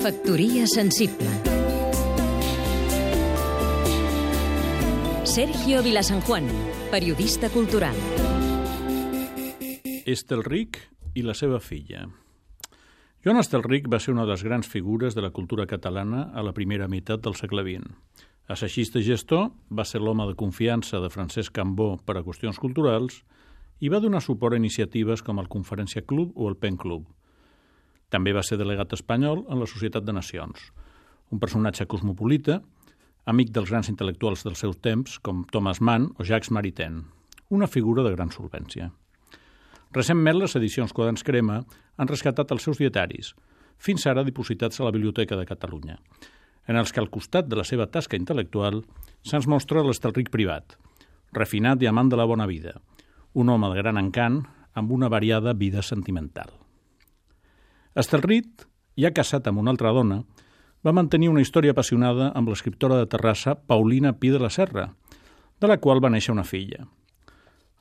Factoria sensible Sergio Vilasanjuan, periodista cultural Estelric i la seva filla Joan Estelric va ser una de les grans figures de la cultura catalana a la primera meitat del segle XX. Assagista i gestor, va ser l'home de confiança de Francesc Cambó per a qüestions culturals i va donar suport a iniciatives com el Conferència Club o el Pen Club. També va ser delegat espanyol en la Societat de Nacions, un personatge cosmopolita, amic dels grans intel·lectuals dels seus temps, com Thomas Mann o Jacques Maritain, una figura de gran solvència. Recentment, les edicions Quadens Crema han rescatat els seus dietaris, fins ara dipositats a la Biblioteca de Catalunya, en els que al costat de la seva tasca intel·lectual se'ns mostra l'estalric privat, refinat i amant de la bona vida, un home de gran encant amb una variada vida sentimental. Estelrit, ja casat amb una altra dona, va mantenir una història apassionada amb l'escriptora de Terrassa Paulina Pi de la Serra, de la qual va néixer una filla.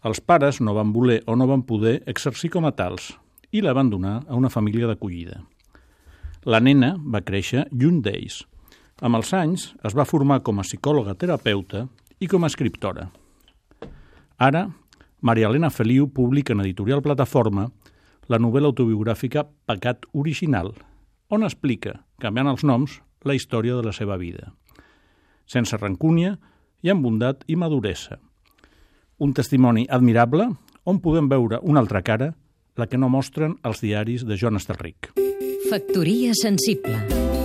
Els pares no van voler o no van poder exercir com a tals i la van donar a una família d'acollida. La nena va créixer lluny d'ells. Amb els anys es va formar com a psicòloga terapeuta i com a escriptora. Ara, Maria Elena Feliu publica en editorial Plataforma la novel·la autobiogràfica Pecat original, on explica, canviant els noms, la història de la seva vida. Sense rancúnia i amb bondat i maduresa. Un testimoni admirable on podem veure una altra cara, la que no mostren els diaris de Joan Estelric. Factoria sensible